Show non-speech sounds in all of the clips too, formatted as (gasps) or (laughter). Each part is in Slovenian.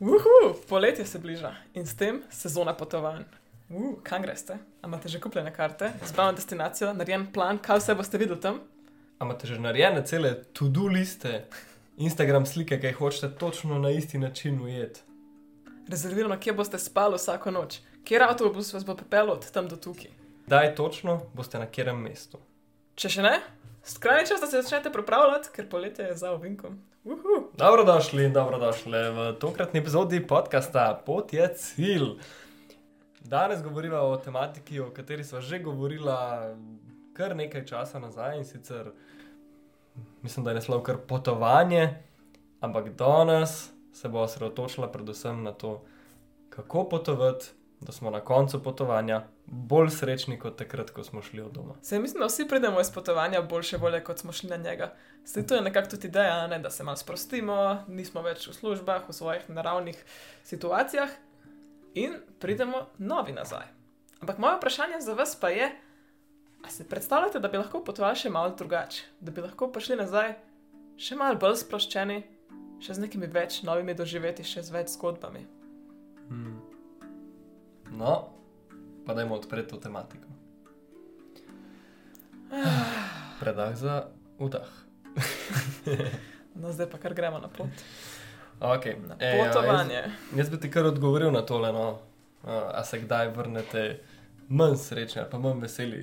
Uhu, poletje se bliža in s tem sezona potovanj. Uh, kam greste? Imate že kupljene karte, izbrano destinacijo, narejen plan, kaj vse boste videli tam? Imate že narejene cele to-do liste, Instagram slike, ki jih hočete točno na isti način ujeti? Rezervirano, kje boste spali vsako noč, kjer avtobus vas bo pripeljal od tam do tukaj. Kdaj točno boste na katerem mestu? Če še ne, skrajni čas, da se začnete pripravljati, ker poletje je za ovinkom. Uhu. Dobrodošli in dobrodošli v tokratni epizodi podcasta Pot je cilj. Danes govorimo o tematiki, o kateri smo že govorili kar nekaj časa nazaj in sicer mislim, da je naslov kar potovanje, ampak danes se bo osredotočila predvsem na to, kako potovati, da smo na koncu potovanja bolj srečni kot takrat, ko smo šli od doma. Se mislim, da vsi pridemo iz potovanja boljše volje, kot smo šli na njega. Zdaj to je nekako tudi ideja, ne? da se malo sprostimo, nismo več v službah, v svojih naravnih situacijah in pridemo novi nazaj. Ampak moje vprašanje za vas pa je, ali si predstavljate, da bi lahko potovali še malo drugače, da bi lahko prišli nazaj še malo bolj sproščeni, še z nekimi več novimi doživeti, še z več zgodbami. Hmm. No, pa dajmo odpreti to tematiko. (sighs) Predah za vdah. (laughs) No, zdaj pa kar gremo na pot. Okay. Na Ej, potovanje. jaz, jaz bi ti kar odgovoril na tole, no. A, se kdaj vrnete manj srečni ali pa manj veseli.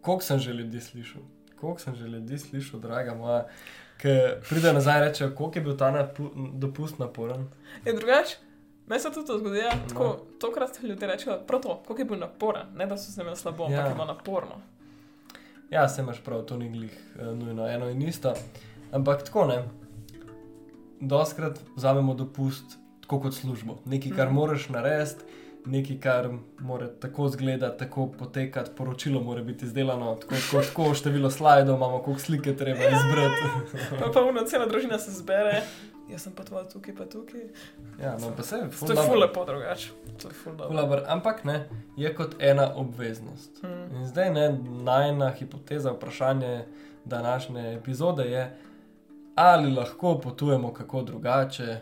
Koliko sem že ljudi slišal, koliko sem že ljudi slišal, draga moja, ki pride nazaj in reče, koliko je bil ta dopust naporen. Je drugače? Meni se tudi to zgodi, ja, No. tako, tokrat ljudje rečejo, prav to, koliko je bil naporen, ne da so se imeli slabo, ampak Ja. je bilo naporno. Ja, se imaš prav, to ni glih uh, nujno eno in isto. Ampak tako ne. Doskrat vzamemo dopust tako kot službo. Nekaj, kar Mhm. moraš narediti, nekaj, kar mora tako izgledati, tako potekati, poročilo mora biti izdelano, tako, tako, tako število slajdov imamo, koliko slike treba izbrati. Pa pa uno, cela družina se zbere, jaz sem potoval tukaj, pa tukaj. ja, no, pa se je To je ful lepo drugače. To je ful dobro. Fulaber, ampak ne, je kot ena obveznost. Hmm. In zdaj ne, najna hipoteza, vprašanje današnje epizode je, ali lahko potujemo kako drugače,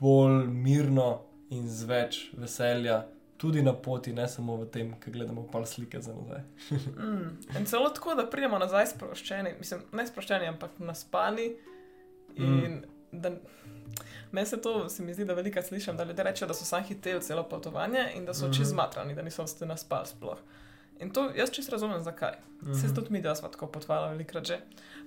bolj mirno in z več veselja, tudi na poti, ne samo v tem, ki gledamo pa slike za nazaj. (laughs) Mm. In celo tako, da pridemo nazaj sproščeni, mislim, ne sproščeni, ampak naspani. In da meni se to, se mi zdi, da veliko slišim, da ljudje rečejo, da so sam hiteli celo potovanje in da so Mhm. čez zmatrani, da niso ste naspali sploh. In to jaz čisto razumem, zakaj. Vse Mhm. tudi mi, da smo tako potovali velikrat že.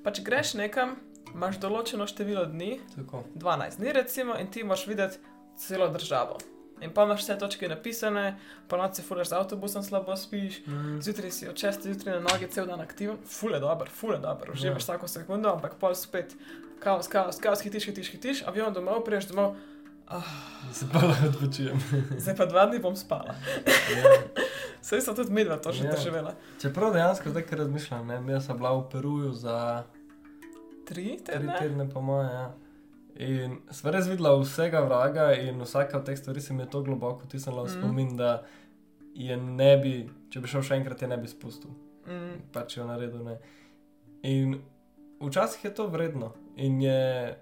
Pa če greš nekam, imaš določeno število dni, Tako. 12 dni recimo, in ti moraš videti celo državo. In pa imaš vse točke napisane, pa noč se furaš z avtobusom, slabo spiš, Mm. zjutraj si od 6 zjutraj na nogi, cel dan aktiven, fule dober, fule dober, uživaš Ja. vsako sekundo, ampak pol spet kaos, kaos, kaos, hitiš, hitiš, hitiš, avion domov, priješ domov, ah, Se pa lahko odpočijem. (laughs) zdaj pa dva dni bom spala. Ja. (laughs) Saj so tudi medva to že Ja. doživela. Čeprav dejansko zdaj, ker razmišljam, ne, jaz sem bila v Peruju za Tri tri tedne? tedne, po moje. Ja. In sva res videla vsega vraga, in vsaka od teh stvari se mi je to globoko vtisnila v Mhm. spomin, da je ne bi, če bi šel še enkrat, je ne bi spustil, Mm, pač jo naredil. Ne. In včasih je to vredno in je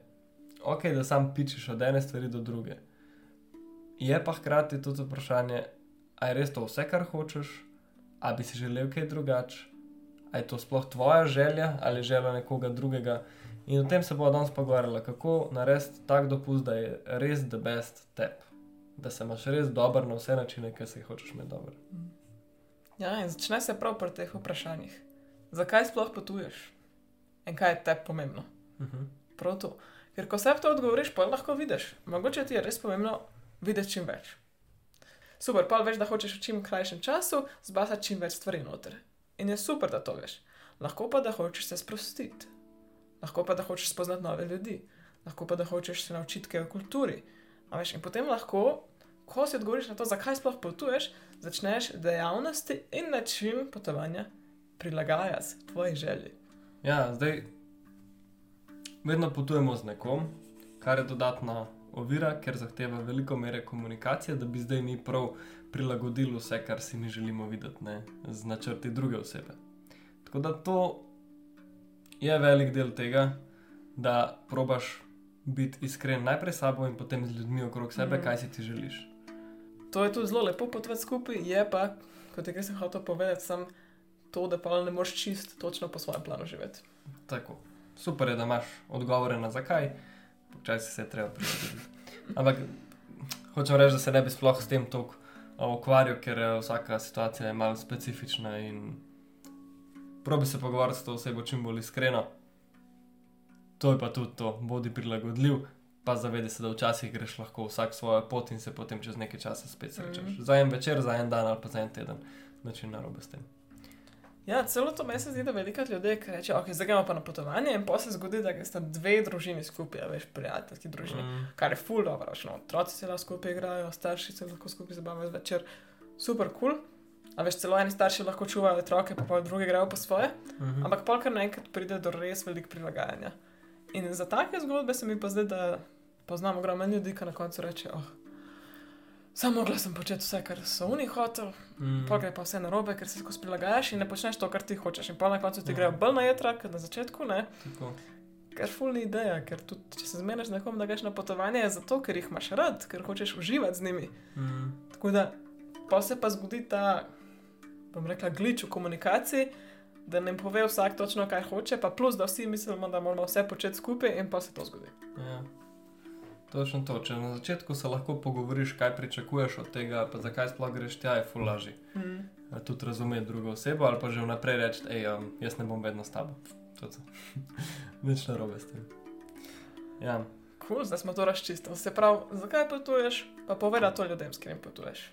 ok, da sam pičiš od ene stvari do druge. Je pa hkrati tudi vprašanje, ali je res to vse, kar hočeš, ali bi si želel kaj drugače, ali je to sploh tvoja želja ali želja nekoga drugega. In o tem se bomo danes pogovarjali, kako narediti tak dopust, da je res the best tep, da se imaš res dober na vse načine, ki se jih hočeš imeti dober. Ja, in začne se prav pri teh vprašanjih. Zakaj sploh potuješ? In kaj je te pomembno? Mhm. Prav to. Ker ko se v to odgovoriš, pa lahko vidiš. Mogoče ti je res pomembno videti čim več. Super, pa veš, da hočeš v čim krajšem času zbasati čim več stvari noter. In je super, da to veš. Lahko pa, da hočeš se sprostiti. Lahko pa, da hočeš spoznati nove ljudi. Lahko pa, da hočeš se naučiti kaj o kulturi. A veš, in potem lahko, ko si odgovoriš na to, zakaj sploh potuješ, začneš dejavnosti in način potovanja prilagajati tvoji želji. Ja, zdaj vedno potujemo z nekom, kar je dodatna ovira, ker zahteva veliko mere komunikacije, da bi zdaj mi prav prilagodili vse, kar si mi želimo videti, ne, z načrti druge osebe. Tako da to je velik del tega, da probaš biti iskren najprej s sabo in potem z ljudmi okrog sebe, Mhm. kaj si ti želiš. To je tudi zelo lepo potovati skupaj, je pa, kot je Kristjan hotel povedati, sam to, da pa ne moreš čist točno po svojem planu živeti. Tako. Super je, da imaš odgovore na zakaj, včasih se je treba prilagoditi. Ampak hočem reči, da se ne bi sploh s tem toliko ukvarjal, ker eh, vsaka situacija je malo specifična in probi se pogovarjati s to osebo čim bolj iskreno. To je pa tudi to, bodi prilagodljiv, pa zavedi se, da včasih greš lahko vsak svojo pot in se potem čez nekaj časa spet srečaš. Mhm. Za en večer, za en dan ali pa za en teden. Način narobe s tem. Ja, celo to meni se zdi, da veliko ljudi reče, ok, zdaj gremo pa na potovanje in pa se zgodi, da sta dve družini skupaj, veš, prijateljski družini. Mm. Kar je ful dobro, no, otroci se lahko skupaj igrajo, starši se lahko skupaj zabavajo zvečer, super kul. Cool. A veš, celo eni starši lahko čuvajo otroke, pa pa drugi grejo po svoje. Mhm. Ampak polkar naenkrat pride do res velik prilagajanja. In za take zgodbe se mi pa zdi, da poznam ogromno ljudi, ki na koncu reče, oh, samo mogla sem početi vse, kar so oni hoteli, Mhm. pa gre pa vse narobe, ker se skozi prilagajaš in ne počneš to, kar ti hočeš. In pa na koncu ti Ja. grejo bolj na jedra, kot na začetku. Ker fulni ideja, ker tudi če se zmeniš nekom, da greš na potovanje, je zato, ker jih imaš rad, ker hočeš uživati z njimi. Mhm. Tako da pa se pa zgodi ta, bom rekla, glič v komunikaciji, da ne pove vsak točno, kaj hoče, pa plus, da vsi mislimo, da moramo vse početi skupaj in pa se to zgodi. Ja. Točno to. Če na začetku se lahko pogovoriš, kaj pričakuješ od tega, pa zakaj sploh greš tja, je fulaži. Mm. Tudi razumeti drugo osebo, ali pa že vnaprej reči, hej, um, jaz ne bom vedno s tabo. To. (laughs) Nič narobe s tem. Ja. Cool, zdaj smo to razčistili. Se pravi, zakaj potuješ, pa poveda to ljudem, s katerim potuješ.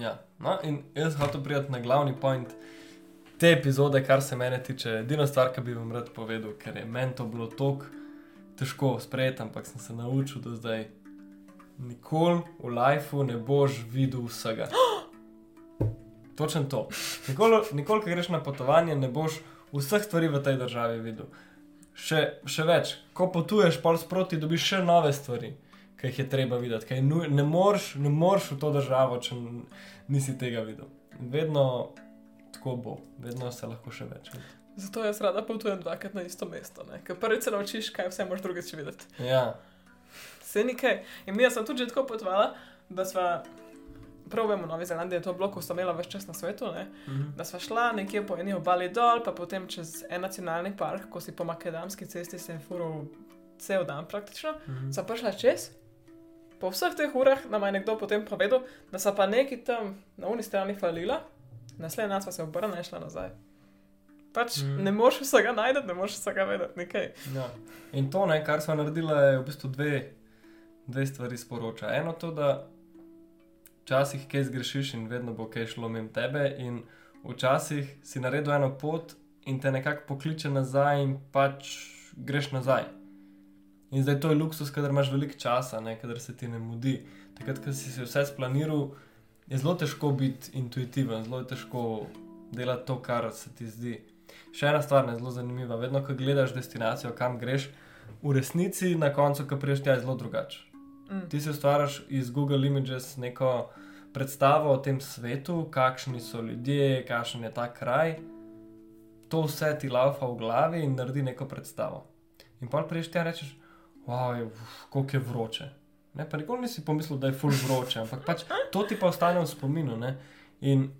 ja. No, in jaz hočem prijeti na glavni point te epizode, kar se mene tiče. Edina stvar, ki bi vam rad povedal, ker je meni to bilo tako težko sprejeti, ampak sem se naučil do zdaj. Nikoli v lifeu ne boš videl vsega. (gasps) Točno to. Nikoli, nikoli, ko greš na potovanje, ne boš vseh stvari v tej državi videl. Še, še več, ko potuješ, pol sproti dobiš še nove stvari, ki jih je treba videti. kaj Ne moreš ne moreš v to državo, če nisi tega videl. Vedno tako bo, vedno se lahko še več vidi. Zato jaz rada potujem dvakrat na isto mesto, ne? ker prvič se naučiš, kaj vse moraš drugič videti. Ja, Vse nekaj. In mi smo tudi tako potovali, da smo, prav vemo, Novi Zelandiji je to bilo, ko sta imela več čas na svetu, ne? mhm. da smo šla nekje po eni obali dol, pa potem čez en nacionalni park, ko si po makadamski cesti se je furil cel dan praktično. Mhm. Sva prišla čez. Po vseh teh urah nam je nekdo potem povedal, da so pa neki tam na uni strani falila, naslednji dan sva se obrnila in šla nazaj. Pač Mm. ne moreš vsega najti, ne moreš vsega vedeti, nekaj. Ja. In to, ne, kar smo naredili, je v bistvu dve, dve stvari sporoča. Eno to, da včasih kaj zgrešiš in vedno bo kaj šlo mimo tebe, in včasih si naredil eno pot in te nekako pokliče nazaj, in pač greš nazaj. In zdaj to je luksus, kader imaš veliko časa, ne, kader se ti ne mudi. Takrat, ko si si vse splaniral, je zelo težko biti intuitiven, zelo je težko delati to, kar se ti zdi. Še ena stvar je zelo zanimiva. Vedno, ko gledaš destinacijo, kam greš, v resnici na koncu, ko priješ tja, je zelo drugače. Mm. Ti si ustvariš iz Google Images neko predstavo o tem svetu, kakšni so ljudje, kakšen je ta kraj. To vse ti laufa v glavi in naredi neko predstavo. In pa priješ tja in rečeš, wow, koliko je vroče. Ne, pa nikoli nisi pomislil, da je full vroče, ampak pač to ti pa ostane v spominu. Ne? In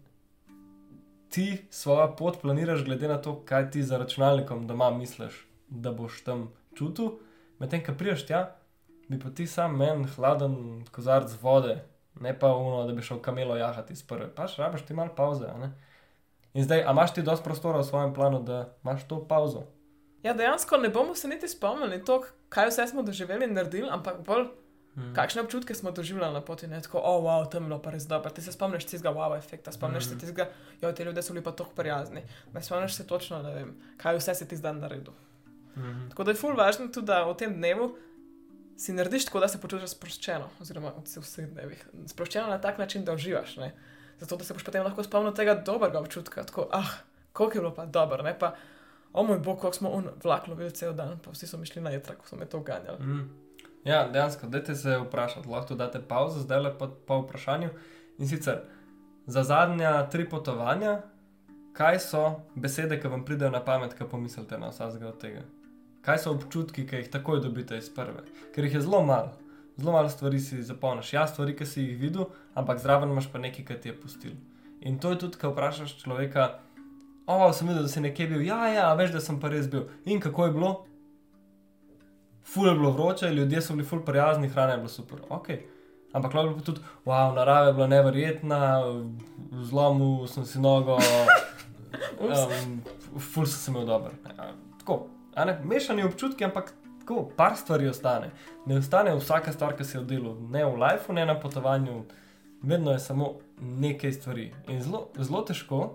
ti svojo pot planiraš, glede na to, kaj ti za računalnikom doma misliš, da boš tam čutil. Medtem, ko priješ tja, bi pa ti sam men hladen kozarc vode, ne pa uno, da bi šel kamelo jahati iz prve. Pač rabiš ti malo pauze. In zdaj, a imaš ti dosti prostora v svojem planu, da imaš to pauzo? Ja, dejansko ne bomo se niti spomnili to, kaj vse smo doživeli in naredili, ampak bolj Hmm. kakšne občutke smo doživljali na poti. Ne? Tako, oh, wow, tam je bilo pa res dobro. Ti se spomniš tistega wow efekta, spomniš Mhm. se tistega, jo, ti ljudje so bili pa tako prijazni. Ne spomniš se točno, ne vem, kaj vse si ti zdaj naredil. Mhm. Tako da je ful važno tudi, da v tem dnevu si narediš tako, da se počutiš sproščeno, oziroma v vseh dnevih. Sproščeno na tak način, da uživaš. Ne? Zato, da se boš potem lahko spomnil tega dobrega občutka, tako, ah, koliko je bilo pa dobro, ne pa, o moj bog, kako smo un vlak lovili cel dan, pa vsi so mišli na jedra, ko so me to ganjali. Mm. Ja, dejansko, dajte se vprašati, lahko date pauzo, zdaj le pa po vprašanju. In sicer za zadnja tri potovanja, kaj so besede, ki vam pridejo na pamet, ko pomislite na vsakega od tega? Kaj so občutki, ki jih takoj dobite iz prve? Ker jih je zelo malo. Zelo malo stvari si zapomniš. Ja, stvari, ki si jih videl, ampak zraven imaš pa nekaj, kar ti je pustil. In to je tudi, ko vprašaš človeka, o, sem videl, da si nekje bil, ja, ja, veš, da sem pa res bil. In kako je bilo? Ful je bilo vroče, ljudje so bili ful prijazni, hrana je bila super. Ok. Ampak lahko bi tudi, wow, narava je bila neverjetna, zlomil sem si nogo, (laughs) um, ful sem imel dober. Ja, tako, a ne, mešani občutki, ampak tako, par stvari ostane. Ne ostane vsaka stvar, ki si jo delal, ne v lifeu, ne na potovanju, vedno je samo nekaj stvari. In zelo, zelo težko,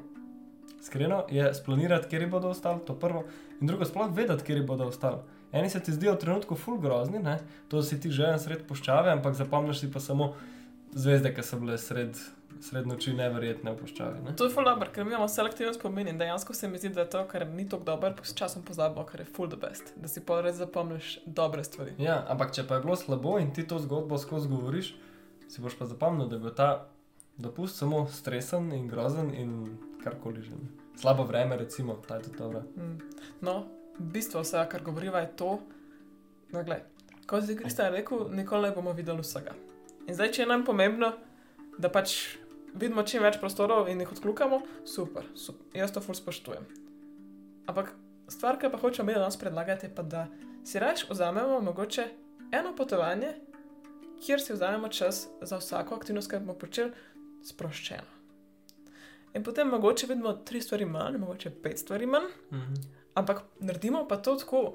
iskreno, je splanirati, kje bodo ostali, to prvo, in drugo, sploh vedeti, kje bodo ostali. Eni se ti zdijo v trenutku ful grozni, ne? to si ti že en sred poščave, ampak zapomniš si pa samo zvezde, ki so bile sred, sred noči neverjetne v poščavi. Ne? To je ful dobro, ker mi imamo selektivno spomin in dejansko se mi zdi, da je to, kar ni tako dobro, s časom pozabimo, kar je ful the best, da si pa res zapomniš dobre stvari. Ja, ampak če pa je bilo slabo in ti to zgodbo skozi govoriš, si boš pa zapomnil, da je bil ta dopust samo stresen in grozen in karkoli že. Slabo vreme, recimo, ta je tudi dobro. Mm. No, bistvo vsega, kar govoriva, je to, da no, kot je Kristjan rekel, nikoli ne bomo videli vsega. In zdaj, če je nam pomembno, da pač vidimo čim več prostorov in jih odkljukamo, super, super. jaz to ful spoštujem. Ampak stvar, ki pa hočemo mi danes predlagati, je pa, da si raje vzamemo mogoče eno potovanje, kjer si vzamemo čas za vsako aktivnost, ki bomo počeli, sproščeno. In potem mogoče vidimo tri stvari manj, mogoče pet stvari manj. Mm -hmm. Ampak naredimo pa to tako,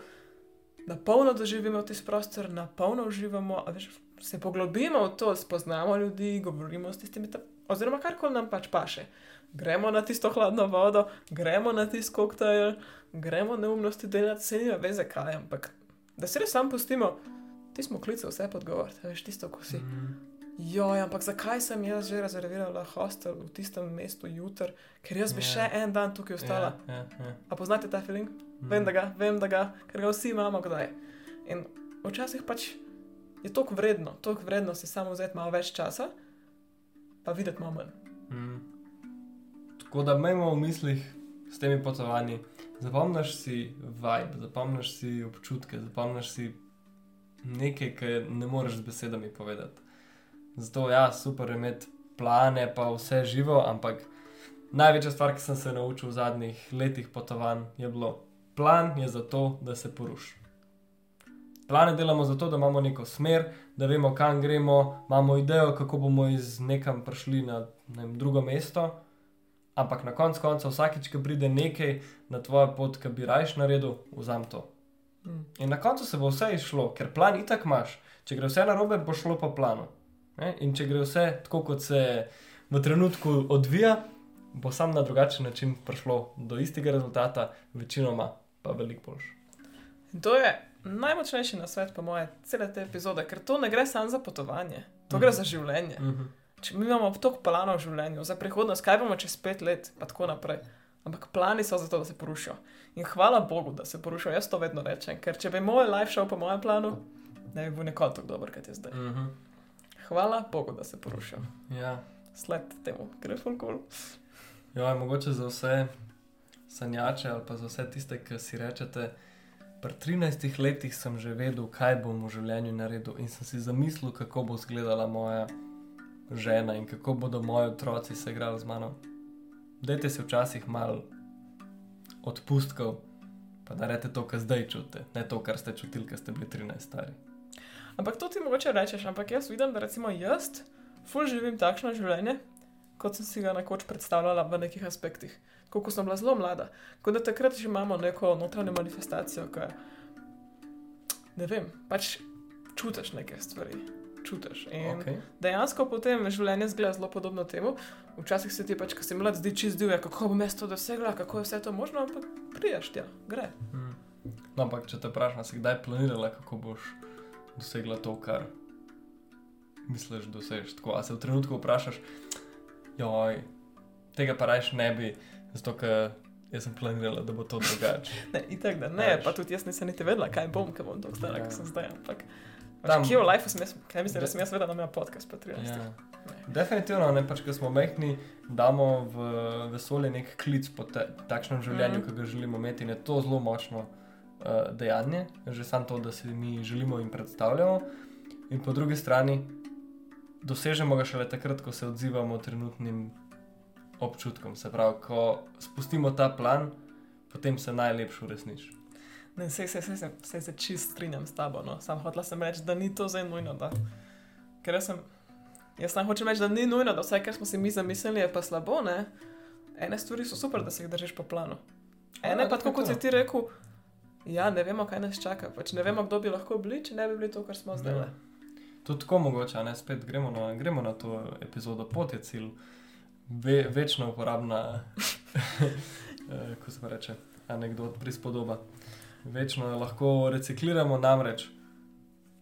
da polno doživimo tisti prostor, da polno uživamo, veš, se poglobimo v to, spoznamo ljudi, govorimo s tistimi, oziroma karkoli nam pač paše. Gremo na tisto hladno vodo, gremo na tisti koktejl, gremo neumnosti delati, se nima veze kaj, ampak da se res sam pustimo, ti smo klice vse podgovoriti, veš tisto, ko si. Mm -hmm. Joj, ampak zakaj sem jaz že rezervirala hostel v tistem mestu jutr, ker jaz bi yeah. še en dan tukaj ostala. Yeah, yeah, yeah. A poznate ta feeling? Mm. Vem, da ga, vem, da ga, ker ga vsi imamo kdaj. In včasih pač je toliko vredno, toliko vredno si samo vzeti malo več časa, pa videti malo manj. Mm. Tako da imamo v mislih s temi potovanji, zapomniš si vibe, zapomniš si občutke, zapomniš si nekaj, kar ne moreš z besedami povedati. Zato ja, super je imeti plane, pa vse živo, ampak največja stvar, ki sem se naučil v zadnjih letih potovanj, je bilo, plan je zato, da se poruši. Plane delamo zato, da imamo neko smer, da vemo, kam gremo, imamo idejo, kako bomo iz nekam prišli na ne vem, drugo mesto. Ampak na koncu konca, vsakič, ko pride nekaj na tvojo pot, ki bi rajš naredil, vzam to. Mm. In na koncu se bo vse išlo, ker plan itak imaš. Če gre vse na robe, bo šlo po planu. Ne? In če gre vse tako, kot se v trenutku odvija, bo sam na drugačen način prišlo do istega rezultata, večinoma pa veliko boljš. To je najmočnejši na svet, po moje, cele te epizode, ker to ne gre samo za potovanje, to mm. gre za življenje. Mm -hmm. Če mi imamo toliko planov v življenju, za prihodnost, kaj bomo čez pet let, pa tako naprej. Ampak plani so zato, da se porušijo. In hvala Bogu, da se porušijo. Jaz to vedno rečem, ker če bi moj life šel po mojem planu, ne bi bil nikoli tako dober, kot je zdaj. Mm -hmm hvala Bogu, da se porušijo. Ja. Sled temu, gre fulkul. Ja, mogoče za vse sanjače ali pa za vse tiste, ki si rečete. Pri 13 letih sem že vedel, kaj bom v življenju naredil, in sem si zamislil, kako bo izgledala moja žena in kako bodo moji otroci se igrali z mano. Dajte si včasih malo odpustkov, pa da rečete to, kar zdaj čutite, ne to, kar ste čutili, ko ste bili 13 stari. Ampak to ti mogoče rečeš, ampak jaz vidim, da recimo jaz ful živim takšno življenje, kot sem si ga nekoč predstavljala v nekih aspektih, ko sem bila zelo mlada. Kot da takrat že imamo neko notranjo manifestacijo, ki ne vem, pač čutiš neke stvari. Čutiš. In okay. dejansko potem življenje zgleda zelo podobno temu. Včasih se ti pač, ko si mlad, zdi čist divje, kako bo mesto dosegla, kako je vse to možno, ampak priješ tja, gre. Hmm. No, ampak če te vprašam, si kdaj planirala, kako boš dosegla to, kar misliš, da dosežeš. Tako, a se v trenutku vprašaš, joj, tega pa rajš ne bi, zato ker jaz sem planirala, da bo to drugače. (laughs) ne, itak, da ne, Ajš. pa tudi jaz nisem niti vedela, kaj bom, kaj bom tako stara, ja. kot sem zdaj. Ampak, Tam, kje v life sem jaz, kaj mislim, da sem jaz vedela, da imam podcast pa 13. Ja. Definitivno, ne pač, ker smo mehni, damo v vesolje nek klic po te, takšnem življenju, mm ki ga želimo imeti in je to zelo močno uh, dejanje, že samo to, da si mi želimo in predstavljamo, in po drugi strani dosežemo ga šele takrat, ko se odzivamo trenutnim občutkom. Se pravi, ko spustimo ta plan, potem se najlepše uresniči. Ne, se, se, se, se, se, se čist strinjam s tabo. No. Sam hotel sem reči, da ni to zdaj nujno. Da. Ker jaz sem, jaz sam hočem reči, da ni nujno, da vse, kar smo si mi zamislili, je pa slabo. Ne? Ene stvari so super, da se jih držiš po planu. Ene Ja, pa, tako tako kot si ti rekel, ja, ne vemo, kaj nas čaka. Pač ne vemo, kdo bi lahko bili, če ne bi bili to, kar smo zdaj. Ja. To tako mogoče, a ne spet gremo na, gremo na to epizodo, pot je cilj, Ve, večno uporabna, (laughs) eh, ko se reče, anekdot, prispodoba. Večno lahko recikliramo, namreč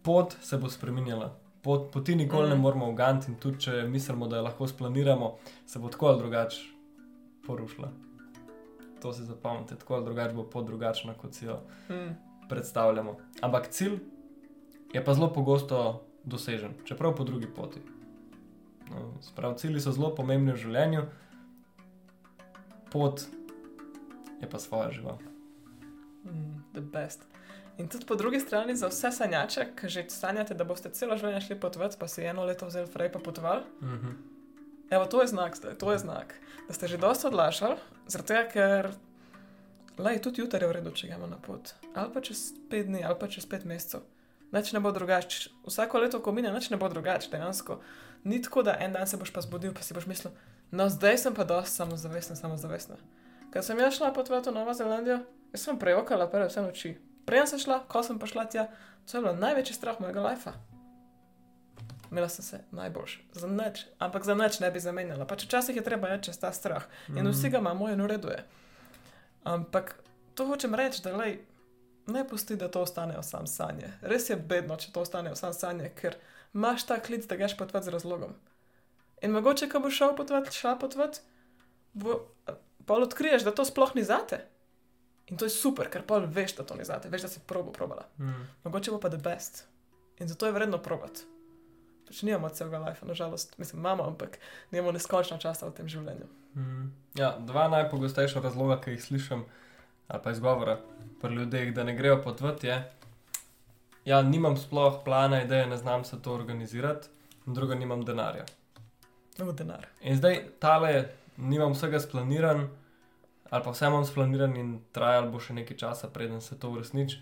pot se bo spremenjala. Pot, poti nikoli mm. ne moramo uganti, in tudi če mislimo, da jo lahko splaniramo, se bo tako ali drugače porušila. To si zapomnite, tako ali drugače bo pot drugačna, kot si jo Mm. predstavljamo. Ampak cilj je pa zelo pogosto dosežen, čeprav po drugi poti. No, Sprav, cilji so zelo pomembni v življenju, pot je pa svoja živa. Mm, the best. In tudi po drugi strani za vse sanjače, ki že sanjate, da boste celo življenje šli potovati, pa si eno leto vzeli frej pa potovali. Mhm. Evo, to je znak, zdaj, to je znak, da ste že dosto odlašali, zaradi tega, ker lej, tudi jutri je v redu, če gremo na pot. Ali pa čez pet dni, ali pa čez pet mesecev. Nič ne bo drugače. Vsako leto, ko mine, nič ne bo drugače, dejansko. Ni tako, da en dan se boš pa zbudil, pa si boš mislil, no zdaj sem pa dosti samozavestna, samozavestna. Ker sem jaz šla potovati v Novo Zelandijo, jaz sem prejokala prve vse noči. Prej sem šla, ko sem pa šla tja, to je bilo največji strah mojega lajfa. Imela sem se najboljš, za nič, ampak za nič ne bi zamenjala. Pač včasih je treba reči čez ta strah in vsi ga imamo in ureduje. Ampak to hočem reči, da lej, ne pusti, da to ostanejo sam sanje. Res je bedno, če to ostanejo sam sanje, ker imaš ta klic, da greš potovati z razlogom. In mogoče, ko boš šel potovati, šla potovati, bo, pol odkriješ, da to sploh ni zate. In to je super, ker pol veš, da to ni zate, veš, da si probo probala. Mhm. Mogoče bo pa the best. In zato je vredno probati. Pač nimamo celega life, nažalost, mislim, imamo, ampak nimamo neskončno časa v tem življenju. Mhm. Ja, dva najpogostejša razloga, ki jih slišim, ali pa izgovora pri ljudeh, da ne grejo potvati, je, ja, nimam sploh plana, ideje, ne znam se to organizirati, in druga, nimam denarja. No, denar. In zdaj tale, nimam vsega splaniran, ali pa vse imam splaniran in trajalo bo še nekaj časa, preden se to uresniči,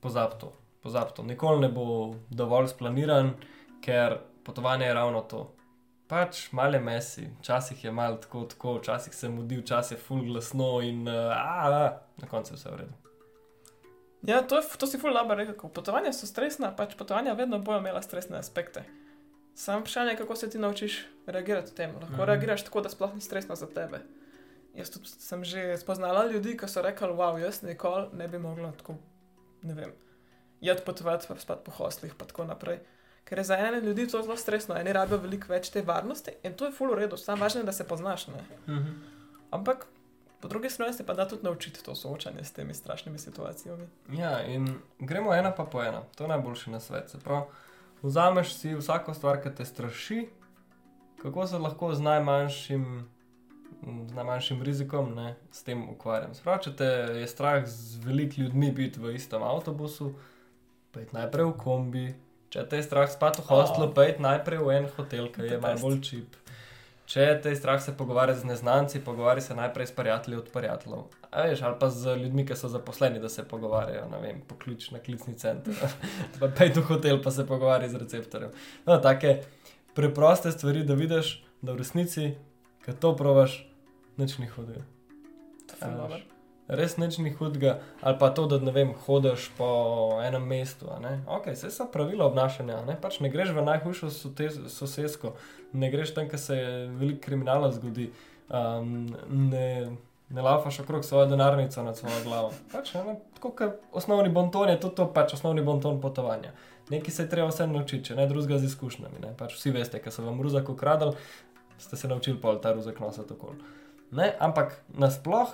pozab to. Pozab to. Nikoli ne bo dovolj splaniran, ker potovanje je ravno to. Pač male mesi, včasih je malo tako, tako, včasih se mudi, včasih je full glasno in uh, a, a, na koncu je vse v redu. Ja, to, je, to si ful dobro rekel. Potovanja so stresna, pač potovanja vedno bojo imela stresne aspekte. Sam vprašanje je, kako se ti naučiš reagirati temu. Lahko Mhm. mm. reagiraš tako, da sploh ni stresno za tebe. Jaz tudi sem že spoznala ljudi, ki so rekli, wow, jaz nikoli ne bi mogla tako, ne vem, jeti potovati, pa spati po hoslih, pa tako naprej. Ker je za ene ljudi to zelo stresno, eni rabijo veliko več te varnosti in to je ful v redu, samo važno je, da se poznaš. Ne? Mhm. Ampak po drugi strani se pa da tudi naučiti to soočanje s temi strašnimi situacijami. Ja, in gremo ena pa po ena, to je najboljši na svet. Se pravi, vzameš si vsako stvar, ki te straši, kako se lahko z najmanjšim, z najmanjšim rizikom ne, s tem ukvarjam. Se pravi, če te je strah z velikimi ljudmi biti v istem avtobusu, pojdi najprej v kombi. Če te je strah spati v hostlu, Oh. pojdi najprej v en hotel, ki je malo bolj čip. Če te je strah se pogovarjati z neznanci, pogovarjaj se najprej s prijatelji od prijateljev. A veš, ali pa z ljudmi, ki so zaposleni, da se pogovarjajo, ne vem, poklič na klicni center. (laughs) pa pejdi v hotel, pa se pogovarjaj z receptorjem. No, take preproste stvari, da vidiš, da v resnici, ki to provaš, nič ni hudega. To je dobro. Res nič ni hudega, ali pa to, da ne vem, hodiš po enem mestu. Ok, vse so pravila obnašanja, ne? pač ne greš v najhujšo sosesko, ne greš tam, kjer se veliko kriminala zgodi, um, ne, ne lafaš okrog svojo denarnico nad svojo glavo. Pač, ne, tako kot osnovni bonton je tudi to, pač osnovni bonton potovanja. Nekaj se je treba vse naučiti, če ne drugega z izkušnjami. Ne? Pač vsi veste, ker so vam ruzak ukradli, ste se naučili pol ta ruzak nositi okoli. Ne, ampak nasploh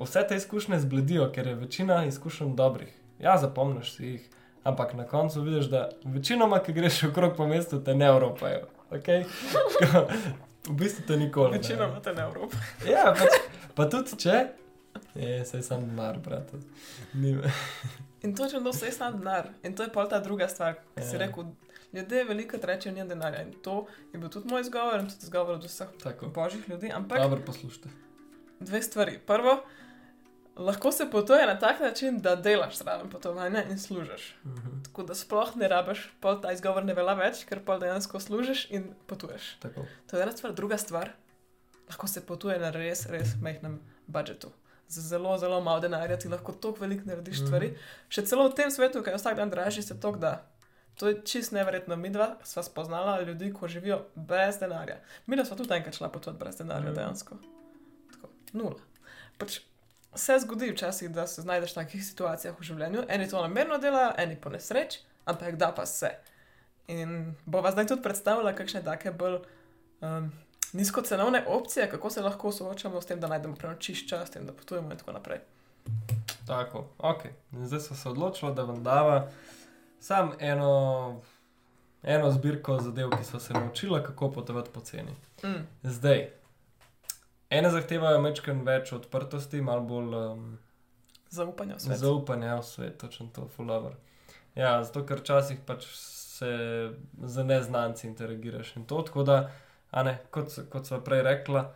vse te izkušnje zbledijo, ker je večina izkušenj dobrih. Ja, zapomniš si jih, ampak na koncu vidiš, da večinoma, ki greš okrog po mestu, te ne evropajo. Okay? (laughs) v bistvu te nikoli. ne. Večina imate na Evropi. Ja, pač, pa tudi če, Je, saj sam denar, brat. (laughs) In točno to se je sam denar. In to je pa ta druga stvar, ki si Ja. rekel. Ljudje veliko rečejo, ni denarja. In to je bil tudi moj izgovor, in tudi izgovor od vseh Tako. božjih ljudi. Ampak Dobro, poslušajte. dve stvari. Prvo, lahko se potuje na tak način, da delaš zraven potovanja in služiš. Mhm. Tako da sploh ne rabiš, pol ta izgovor ne velja več, ker pol dejansko služiš in potuješ. Tako. To je ena stvar. Druga stvar, lahko se potuje na res, res majhnem budžetu. Z zelo, zelo malo denarja ti lahko toliko veliko narediš Mhm. stvari. Še celo v tem svetu, ki je vsak dan dražji, se to da. To je čist neverjetno. Mi dva sva spoznala ljudi, ko živijo brez denarja. Mi dva sva tudi enkrat šla potovati brez denarja, Mhm. dejansko. Tako, nula. Pač se zgodi včasih, da se znajdeš v takih situacijah v življenju. Eni to namerno delajo, eni po nesreč, ampak da pa se. In bova zdaj tudi predstavila, kakšne take bolj um, nizkocenovne opcije, kako se lahko soočamo s tem, da najdemo prenočišča, s tem, da potujemo in tako naprej. Tako, ok. Zdaj smo se odločili, da vam dava sam eno, eno zbirko zadev, ki smo se naučili, kako potovati po ceni. Mm. Zdaj, ene zahtevajo mečken več odprtosti, malo bolj um, Zaupanje v svet. zaupanja v svet, točno to, fulover. Ja, zato ker včasih pač se z neznanci interagiraš in to, tako da, ne, kot, kot sva prej rekla,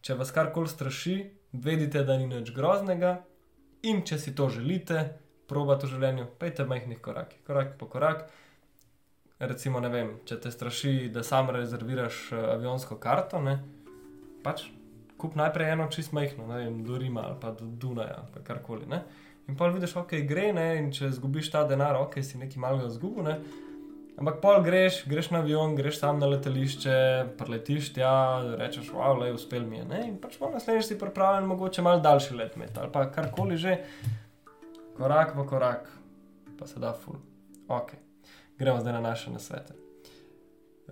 če vas karkoli straši, vedite, da ni nič groznega in če si to želite, probate v življenju, pejte majhnih korakih, korak po korak. Recimo, ne vem, če te straši, da sam rezerviraš eh, avionsko karto, ne, pač kup najprej eno čist majhno, ne vem, do Rima ali pa do Dunaja, ali pa karkoli. Ne. In pa vidiš, ok, gre, ne, in če izgubiš ta denar, ok, si nekaj malega izgubil, ne. Ampak pol greš, greš na avion, greš sam na letališče, preletiš tja, rečeš, wow, le, uspel mi je. Ne? In pač pol naslednjič si pripravljen, mogoče malo daljši let imeti ali pa karkoli že, korak po korak, pa se da ful. Ok, gremo zdaj na naše nasvete.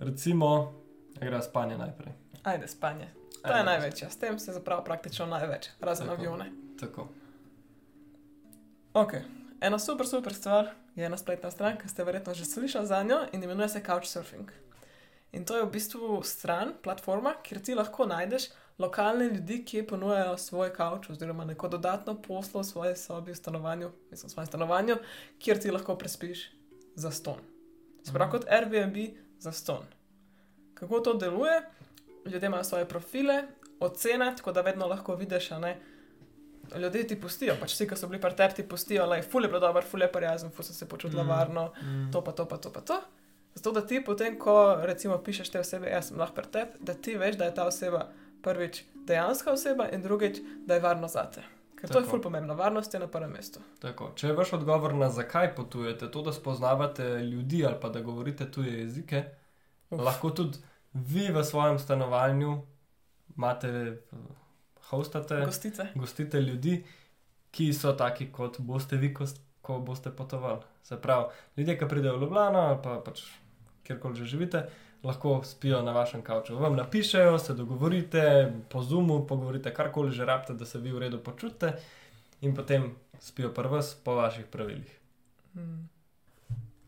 Recimo, gre spanje najprej. Ajde, spanje. To je največja, s tem se zaprav praktično največ, razen Tako. avione. Tako. Ok, ena super, super stvar je ena spletna stran, ki ste verjetno že slišali za njo in imenuje se Couchsurfing. In to je v bistvu stran, platforma, kjer ti lahko najdeš lokalne ljudi, ki ponujajo svoj kavč oziroma neko dodatno poslo v svoji sobi, v stanovanju, mislim, v svojem stanovanju, kjer ti lahko prespiš za ston. Sprav Mhm. kot Airbnb za ston. Kako to deluje? Ljudje imajo svoje profile, ocene, tako da vedno lahko vidiš, a ne. Ljudje ti pustijo, pač vsi, ki so bili pri tebi, ti pustijo, da je fulje bilo dobro, fulje prijazen, fulje se počutila Mm. varno, Mm. to pa to, pa to, pa to. Zato, da ti potem, ko recimo pišeš te osebe, jaz sem lahko pri tebi, da ti veš, da je ta oseba prvič dejanska oseba in drugič, da je varno zate. Ker to je Tako. ful pomembno, varnost je na prvem mestu. Tako, če je vaš odgovor na zakaj potujete, to, da spoznavate ljudi ali pa da govorite tuje jezike, Uf. lahko tudi vi v svojem stanovanju imate, eh, hostate, Gostice. gostite ljudi, ki so taki, kot boste vi, ko, ko boste potovali. Se pravi, ljudje, ki pridejo v Ljubljano ali pa pač kjerkoli že živite, lahko spijo na vašem kavču. Vam napišejo, se dogovorite, po zumu, pogovorite karkoli že rabite, da se vi v redu počutite, in potem spijo pri vas po vaših pravilih. Hmm.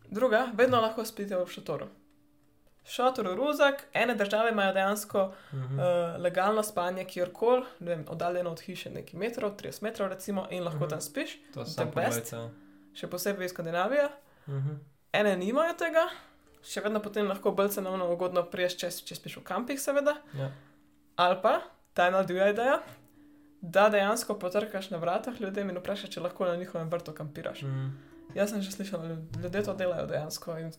Druga, vedno lahko spite v šotoru. Šotor je ruzak, ene države imajo dejansko Mhm. uh, legalno spanje kjerkoli, oddaljeno od hiše nekaj metrov, 30 metrov recimo, in lahko Mhm. tam spiš, To sam best. pogledajte. še posebej iz Skandinavije. Mhm. Ene nimajo tega, še vedno potem lahko bolj cenovno ugodno priješ, če, če spiš v kampih, seveda. Ja. Ali pa ta ena divja ideja, da dejansko potrkaš na vratah ljudem in vprašaš, če lahko na njihovem vrtu kampiraš. Mhm. Jaz sem že slišala, ljud- ljudje to delajo dejansko in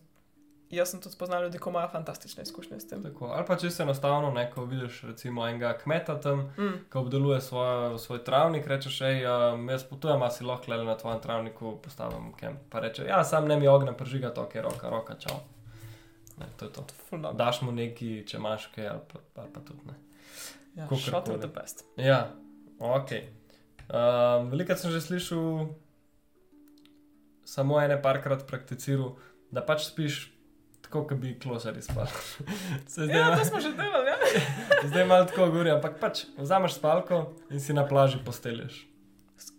jaz sem tudi spoznala ljudi, ki imajo fantastične izkušnje s tem. Tako. Ali pa čisto enostavno, ne, ko vidiš recimo enega kmeta tam, Mm. ko obdeluje svoj, svoj travnik, rečeš, hej, um, jaz potujem, a si lahko le na tvojem travniku postavim kem. Pa reče, ja, sam ne mi ognja prižiga, to je roka, roka, čau. Ne, to je to. Ful dobro. Daš mu neki, če imaš kaj, ali pa, ali pa tudi ne. Ja, shot of the best. Ja, ok. Um, Veliko sem že slišal, samo ene parkrat prakticiral, da pač spiš tako, kot bi. (laughs) Se zdaj, Ja, ja, to smo že delali, ja. (laughs) zdaj malo tako govori, ampak pač vzameš spalko in si na plaži posteljaš.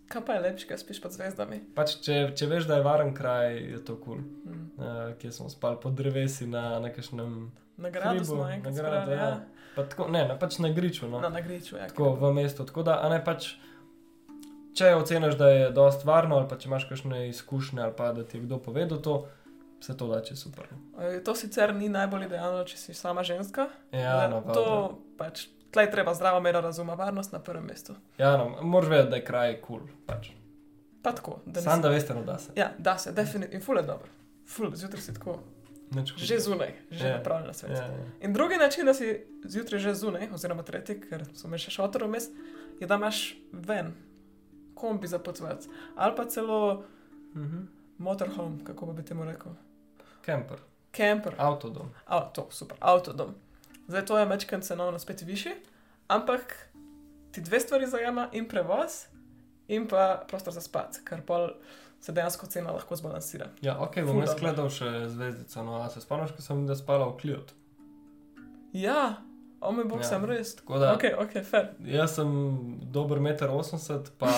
Kaj pa je lepše, kaj spiš pod zvezdami? Pač, če, če veš, da je varen kraj, je to kul. Cool. Mm. Uh, kje smo spali pod drevesi na nekakšnem. Nagrado Hribu, smo enkrat nagrado, spravili, ja. ja. Pa tako, ne, na, pač na griču. No. Na nagriču, ja. Tako v mestu. Tako da, a ne pač, če oceniš, da je dost varno, ali pa če imaš kakšne izkušnje, ali pa da ti je kdo povedal to, se to da če super. E, To sicer ni najbolj idealno, če si sama ženska. Ja, no, to to... pač. Tlej treba zdravo mero razuma, varnost na prvem mestu. ja, no, moraš vedeti, da je kraj kul. Cool, pač. Pa tako, da Sam da veste, no da se. Ja, da se, definitivno. In ful je dobro. Ful, zjutraj si tako, že zunaj, že Ja. napravljen na svet. Ja, ja. In drugi način, da si zjutraj že zunaj, oziroma tretji, ker so me še šotor vmes, je, da imaš ven kombi za potovati. Ali pa celo Mhm. motorhome, kako bi temu rekel. Camper, Camper, avtodom. avto, super, avtodom. Zdaj to je mečken cenovno spet višji, ampak ti dve stvari zajema in prevoz, in pa prostor za spat, kar pol se dejansko cena lahko zbalansira. Ja, ok, bom jaz gledal še zvezdico. No, a se spomniš, ko sem da spala v Kliot? Ja, o moj bog, ja. sem res. Tako da, Ok, ok, fair. Jaz sem dober 1,80 m, pa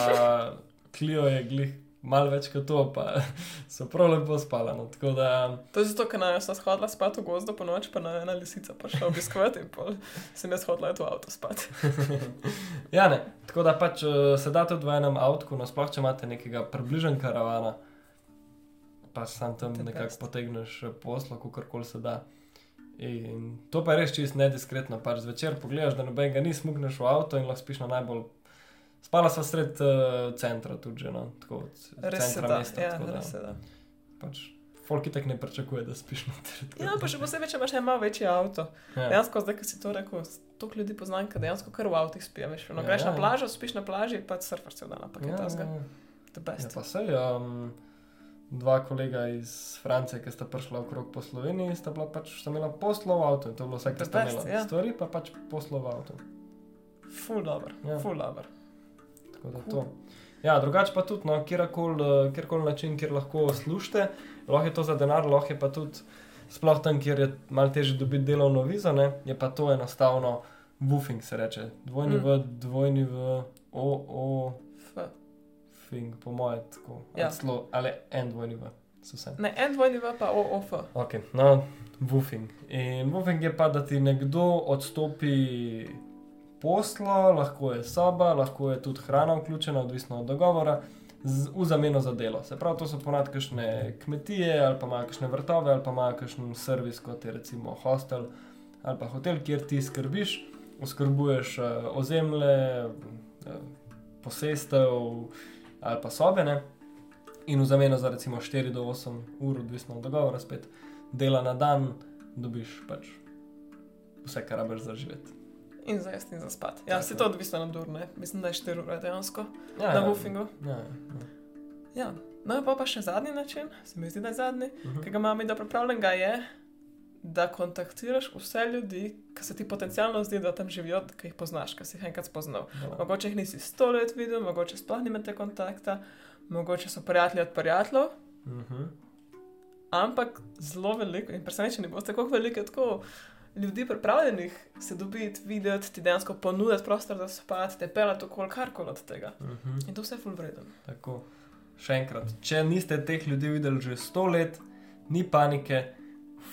(laughs) Klio je glih malo več kot to, pa (laughs) so prav lepo spala. No. Tako da, To je zato, ker naj sem hodila spat v gozdu po noč, pa naj ena lisica prišla obiskovati in pol sem jaz hodila v avto spat. (laughs) ja, ne. Tako da pač eh, se da tudi v enem avtu, no sploh če imate nekega približen karavana, pa sam tam nekako potegneš eh, poslo, kakorkoli se da. In to pa je res čist nediskretno. Pač zvečer pogledaš, da nobenega ni, smugneš v avto in lahko spiš na najbolj. Spala sva sred uh, centra, tudi že, no, tako od Res se centra da, mesta. ja, tako da res se da. Pač, folk itak ne pričakuje, da spiš noter. tako Ja, da- pa še posebej, če imaš en malo večji avto. Ja. Dejansko, zdaj, ko si to rekel, toliko ljudi poznam, ki dejansko kar v avtih spijo. Veš, no, Ja, greš ja, na plažo, spiš na plaži, pa surfaš cel dan, pa kaj Ja, tasga. ja, ja. Ja, pa sej, um, dva kolega iz Francije, ki sta prišla okrog po Sloveniji, sta, bila pač, sta imela poslov avto in to je bilo vse, kar sta imela. ja. Stvari pa pač poslov avto. Full dobro, Ja. full dobro. Tako da to. Ja, drugače pa tudi, no, kjerkoli uh, kjerkoli način, kjer lahko slušate, lahko je to za denar, lahko je pa tudi, sploh tam, kjer je malo težje dobiti delovno vizo, ne, je pa to enostavno woofing, se reče. Dvojni Mm. v, dvojni v, o, o, F. fing, po moje tako. Ja. Celo- Ali en dvojni v, so vse. Ne, en dvojni v, pa OOF. Ok, no, woofing. In woofing je pa, da ti nekdo odstopi poslo, lahko je soba, lahko je tudi hrana vključena, odvisno od dogovora, z, v zameno za delo. Se pravi, to so ponad kakšne kmetije, ali pa imajo kakšne vrtove, ali pa imajo kakšen servis, kot je recimo hostel ali pa hotel, kjer ti skrbiš, oskrbuješ uh, ozemlje, uh, posestev ali pa sobe. Ne? In v zameno za recimo 4 do 8 ur, odvisno od dogovora, spet dela na dan, dobiš pač vse, kar rabiš za živeti. In za jesti in za spat. Ja, si to odvisno od ur, ne? Mislim, da je 4 ure dejansko Ja, na woofingu. Ja, ja. Ja. No, pa pa še zadnji način, se mi zdi, da je zadnji, Mhm. ki ga imam da pripravljenega, je, da kontaktiraš vse ljudi, ki se ti potencialno zdi, da tam živijo, ki jih poznaš, ki si jih enkrat spoznal. Voilà. Mogoče jih nisi sto let videl, mogoče sploh nimate kontakta, mogoče so prijatelji od prijateljev, Mhm. ampak zelo veliko in presenečeni boste, kako veliko je tako ljudi pripravljenih se dobiti, videti, ti dejansko ponuditi prostor za spat, te pelati okoli karkoli od tega. Mhm. In to vse je full vreden. Tako. Še enkrat, če niste teh ljudi videli že 100 let, ni panike,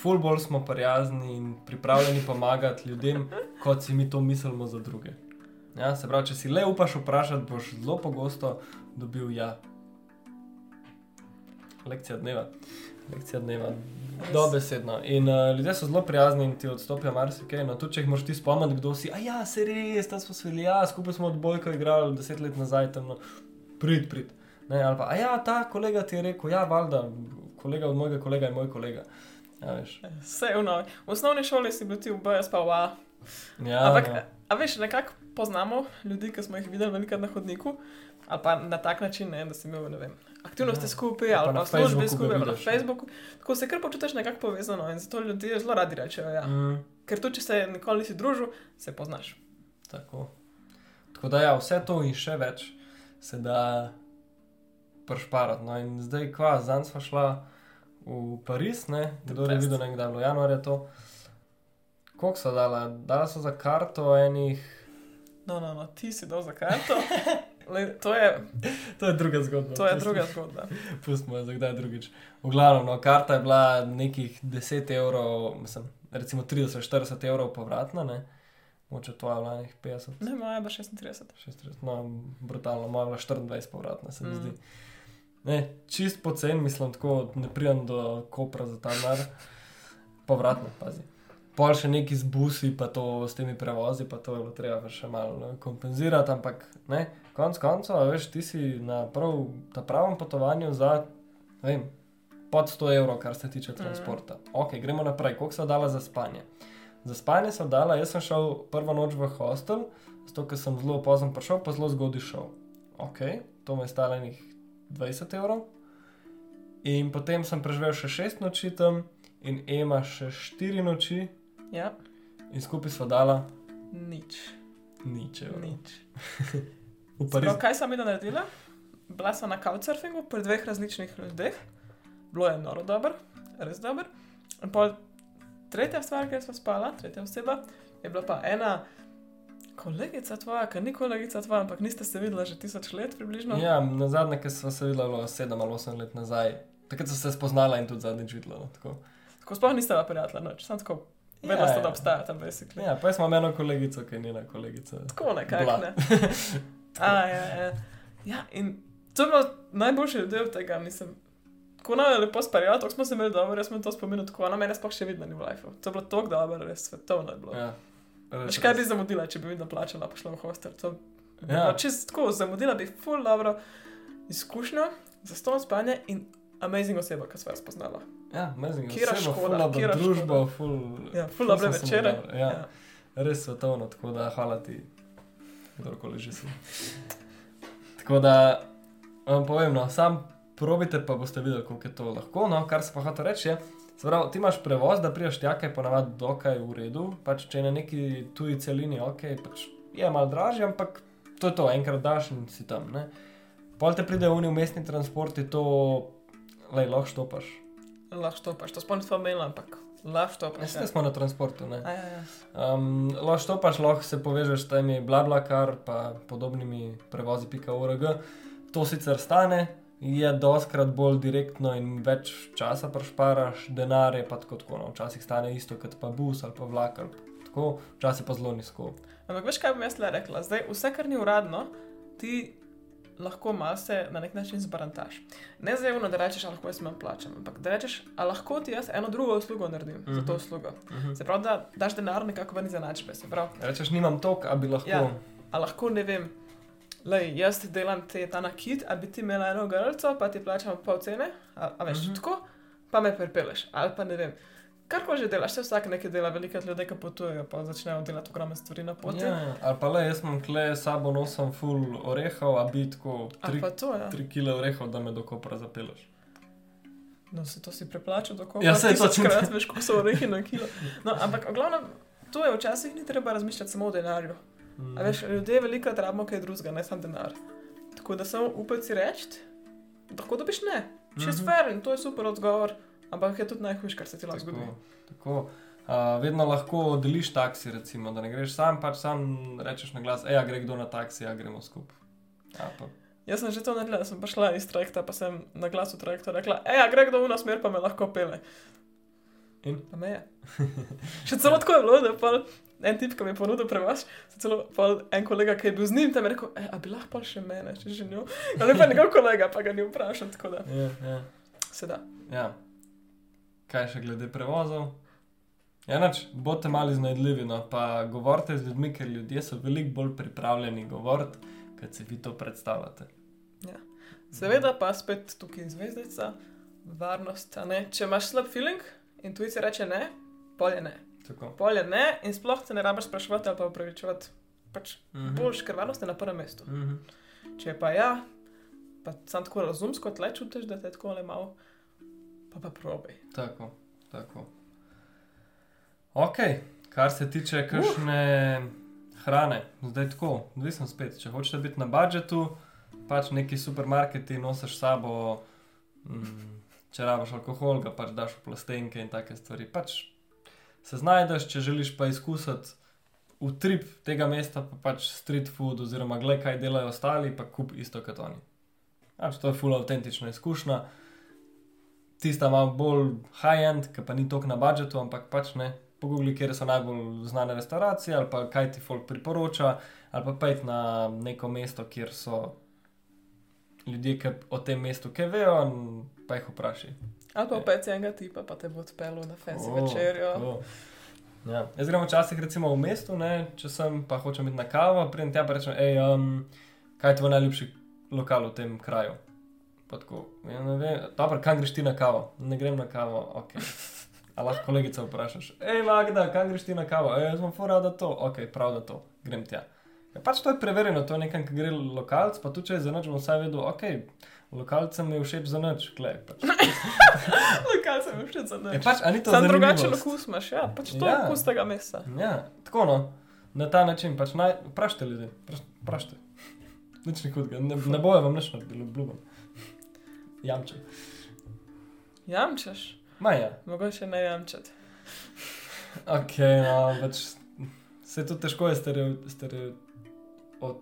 full bolj smo prijazni in pripravljeni pomagati ljudem, kot si mi to mislimo za druge. Ja, se pravi, če si le upaš vprašati, boš zelo pogosto dobil ja. Lekcija dneva. Lekcija dneva. Res. Dobesedno. In uh, ljudje so zelo prijazni in ti odstopijo marsikaj. No, tudi če jih moraš ti spomniti, kdo si. A ja, se res, tam smo svili, ja, skupaj smo odbojko igrali deset let nazaj, tam no, prid, prid. Ne, ali pa, a ja, ta kolega ti je rekel, ja, valjda, kolega od mojega kolega je moj kolega. Ja. Vse je v novi. V osnovni šoli si bil ti v BS, pa A. Ja, Ampak, ja. a veš, nekako poznamo ljudi, ki smo jih videli velikrat na hodniku, ali pa na tak način, ne, da si imel, ne vem, aktivnosti Ja. skupaj, Ali pa ali pa v ga skupaj, ali pa na ne. Facebooku. Tako se kar počutiš nekako povezano in zato ljudje zelo radi rečejo, ja. Mm, Ker tudi, če se nikoli nisi družil, se poznaš. tako. Tako da, ja, vse to in še več se da pršparati. No, in zdaj, kva, zdaj smo šla v Pariz, ne, kdo je videl, nekdaj bilo januarja to. Koliko so dala? Dala so za karto enih. No, no, no, ti si dal za karto. (laughs) Le, to je, (laughs) To je druga zgodba. to je pustimo- druga zgodba. (laughs) Pustimo jo za kdaj drugič. V glavnem, no, karta je bila nekih 10 evrov, mislim, recimo 30-40 evrov povratna, ne? moče tvoja vlanih 50. Ne, moja je bila 36. 36, no, brutalno, moja je bila 24 povratna, se mi Mm. zdi. Ne, čist pocen, mislim, tako ne pridem do kopra za ta denar. Povratno, pazi. Pol še neki z busi, pa to s temi prevozi, pa to je bilo treba še malo ne, kompenzirati, ampak ne, konc koncev, veš, ti si na prav, pravem potovanju za, ne vem, pod 100 evrov, kar se tiče transporta. Ok, gremo naprej, koliko so dala za spanje? Za spanje so dala, jaz sem šel prvo noč v hostel, zato ker sem zelo pozno prišel, pa zelo zgodaj šel. Ok, to me je stalo nekih 20 evrov. In potem sem preživel še 6 noči tam, in Ema še 4 noči, Ja, in skupaj sva dala nič. nič. evrov. nič. (laughs) V Prav, Parizu. kaj sem videla naredila? Bila sem na couchsurfingu pri dveh različnih ljudeh, bilo je noro dobro, res dobro. In pol tretja stvar, kjer smo spala, tretja oseba, je bila pa ena kolegica tvoja, ki ni kolegica tvoja, ampak niste se videla že tisoč let približno. Ja, na zadnje, ki sva se videla, 7 ali 8 let nazaj. Takrat so se spoznala in tudi zadnjič videla. No, tako. Tako sploh niste bila prijatelja, noč, sem tako, vedela ste, da obstajata, basically. Ja, pa jaz imam eno kolegico, ki je njena kolegica. Tako nekako, ne. (laughs) A, ja, ja. ja, in to je bilo najboljši od tega, mislim. Ko nam je lepo sparjalo, tako smo se imeli dobro, jaz sem to spominjal, tako ona mene sploh še videla ni v lifeu. To je bilo tako dobro, res svetovno je bilo. Ja. Ja, res, kaj bi zamudila, če bi vidno plačala, pa šla v hostel. To Ja. bilo Čist tako, zamudila bi full dobro izkušnjo, za ston spanje in amazing oseba, ki sva jo spoznala. Ja. Katera oseba, škoda, katera družba, ful, Ja, ful dobre večere. dobro, Ja, res svetovno, tako da hvala ti, kdorkoli že si. Tako da vam povem, no, sam probite, pa boste videli, koliko je to lahko. No, kar se pa hoče reči, je, se pravi, ti imaš prevoz, da priješ tja, kaj ponavadi dokaj v redu, pač če je na neki tuji celini, ok, pač je malo dražje, ampak to je to, enkrat daš in si tam. Ne? Pol te pride v umestni transporti, to lej, lahko štopaš. Lahko štopaš, to spomnim sva imela, ampak lahko štopaš. Mislim, da smo na transportu. Ne? A, ja, ja. Um, lahko štopaš, lahko se povežeš s temi BlaBlaCar, pa podobnimi prevozi.org. To sicer stane, je doskrat bolj direktno in več časa prešparaš, denar je pa tako, tako no. včasih stane isto kot pa bus ali pa vlak ali tako, včasih pa zelo nizko. Ampak veš, kaj bom jaz le rekla? Zdaj, vse, kar ni uradno, ti lahko malo se na nek način zbarantaš. Ne zajemno, da rečeš, lahko jaz imam plačem, ampak da rečeš, a lahko ti jaz eno drugo uslugo naredim mm -hmm. za to Mhm. uslugo. Uh -huh. Se pravi, da daš denar nekako ven iz enačbe. Rečeš, nimam tok, a bi lahko. Ja. a lahko ne vem. Lej, jaz ti delam te, ta nakit, a bi ti imela eno grlco, pa ti plačam pol cene, a, a veš, mm Mhm. -hmm. tako, pa me pripeleš. Ali pa ne vem, karkoli že delaš, se vsak nekaj dela, veliko ljudi, ki potujejo, pa začnejo delati ogromne stvari na poti. Ja, ja. ali pa le, jaz imam kle, sabo nosim full orehov, a bi tako Ali 3 pa to, ja. kg orehov, da me do kopra zapeleš. No, se to si preplačal, tako Ja, saj to sem- krat veš, koliko so orehi na kilo. No, ampak v glavnem, to je včasih ni treba razmišljati samo o denarju. Mm. A veš, ljudje veliko rabimo kaj drugega, ne samo denar. Tako da samo upaj si reči, lahko dobiš ne. Čez Mhm. fair in to je super odgovor, ampak je tudi najhujš, kar se ti lahko zgodi. Tako. Uh, vedno lahko deliš taksi, recimo, da ne greš sam, pač sam rečeš na glas, ej, a gre kdo na taksi, a gremo skupaj. Ja, pa. Jaz sem že to naredila, sem prišla iz trajekta, pa sem na glasu trajekta rekla, ej, a gre kdo v nas smer, pa me lahko pele. In? Pa me je. (laughs) Še celo tako je bilo, da pa en tip, ki mi je ponudil prevoz, se celo en kolega, ki je bil z njim, tam je rekel, ej, a bi lahko še mene, če že njo. Ali pa njegov kolega, pa ga ni vprašal, tako da Ja, ja, se da. ja. Kaj še glede prevozov? Ja, nač, bote malo iznajdljivi, no, pa govorite z ljudmi, ker ljudje so veliko bolj pripravljeni govoriti, kot si vi to predstavljate. Seveda pa spet tukaj zvezdica, varnost. Če imaš slab feeling in tujci reče ne, pol je ne. Tako. Pol je ne in sploh se ne rabiš spraševati ali pa upravičevati. Pač Mhm. boljš, ker varnost je na prvem mestu. Mhm. Če pa ja, pa sam tako razumsko tle čutiš, da te tako le malo, pa pa probej. Tako, tako. Ok, kar se tiče kakšne uh. hrane, zdaj tako, odvisno spet. Če hočeš biti na budžetu, pač neki supermarketi nosiš s sabo, mm, če rabiš alkohol, ga pač daš v plastenke in take stvari. Pač se znajdeš, če želiš pa izkusiti utrip tega mesta, pa pač street food, oziroma gled, kaj delajo ostali, pa kup isto kot oni. Pač to je full autentična izkušnja tista malo bolj high-end, ki pa ni toliko na budžetu, ampak pač ne, pogoogliti, kje so najbolj znane restauracije, ali pa kaj ti folk priporoča, ali pa pojdi na neko mesto, kjer so ljudje, ki o tem mestu kaj vejo, in pa jih vprašaj. Ali pa opet enega tipa, pa te bo odpeljal na fancy O, večerjo. o. Ja. Jaz grem včasih recimo v mestu, ne, če sem pa hočem iti na kavo, pridem tja in rečem, hej, um, kaj je tvoj najljubši lokal v tem kraju. Pa tako, ja, ne vem, dobro, kam greš ti na kavo? Ne grem na kavo, ok. A lahko kolegica vprašaš, hej, Magda, kam greš ti na kavo? Ej, jaz sem fora, da to, ok, prav da to, grem tja. Ja, pač to je preverjeno, to je nekam, ki gre lokalc, pa tudi če je za noč, bom vsaj vedel, ok, lokalcem je všeč za noč, klej. Pač. (laughs) Lokal sem všeč za Je noč. pač, a ni to Sam drugačen okus imaš, ja, pač to je Ja. okus tega mesa. Ja, tako no, na ta način pač naj, vprašajte ljudi, vpraš- vprašajte. Nič ni hudega, ne, ne bojo vam nič naredili, obljubim. Jamčem. Jamčeš, Maja, mogoče ne jamčeti. ok, no, pač se to težko je stereo, stereo, od,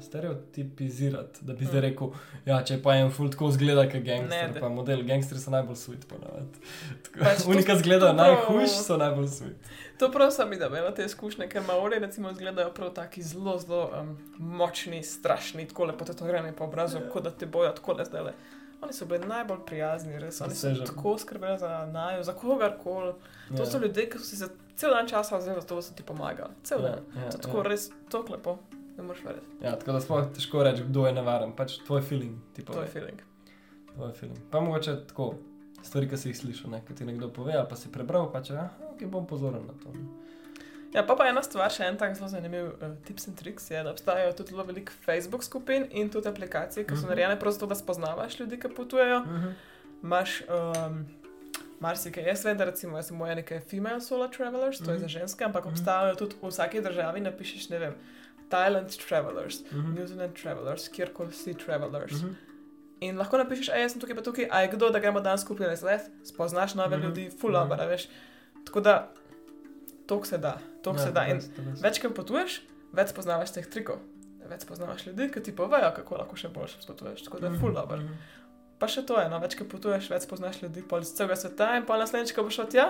stereotipizirati, da bi zdaj Mm. rekel, ja, če pa en full tako zgleda, kot Ne, gangster, pa model, gangsteri so najbolj sweet, ponavadi. Pač to- Unika zgleda to najhujši, so najbolj sweet. To prav sem videl, imela te izkušnje, ker maori recimo izgledajo prav taki zelo, zelo um, močni, strašni, tako lepo tetovirani po obrazu, Ja. kot da te bojo tako le zdaj. Oni so bili najbolj prijazni, res. Oni so tako skrbeli za naju, za kogarkoli. To so ljudje, ki so si se cel dan časa vzeli za to, da so ti pomagali. Cel dan. Ja, ja, To je tako res tako lepo, ne moreš verjeti. Ja, tako da sploh težko reči, kdo je nevaren, pač tvoj feeling. Je feeling. Tvoj feeling. Pa mogoče tako stvari, ki si jih slišal, ne, ki ti nekdo pove, ali pa si prebral, pa če ja, okay, bom pozoren na to. ne. Ja, pa, pa ena stvar, še en tak zelo zanimiv uh, tips in triks je, da obstajajo tudi zelo veliko Facebook skupin in tudi aplikacije, ki so Mhm. narejene prav zato, da spoznavaš ljudi, ki potujejo. Imaš um, marsikaj. Jaz vem, da recimo, jaz sem moj nekaj female solo travelers, to je Mhm. za ženske, ampak Mhm. obstajajo tudi v vsaki državi, napišeš, ne vem, Thailand travelers, Mhm. New Zealand travelers, kjerkoli si travelers. Mhm. In lahko napišeš, a jaz sem tukaj, pa tukaj, a je kdo, da gremo dan skupaj na izlet, spoznaš nove Mhm. ljudi, full Mhm. dobro, veš. Tako da, to se da, to Ja, se da. In več, ko potuješ, več spoznavaš teh trikov. Več spoznavaš ljudi, ki ti povejo, kako lahko še boljše potuješ. Tako da je full dobro. Mhm. Pa še to je, no, več, ko potuješ, več spoznaš ljudi pol iz celega sveta in pa naslednjič, ko boš šel tja,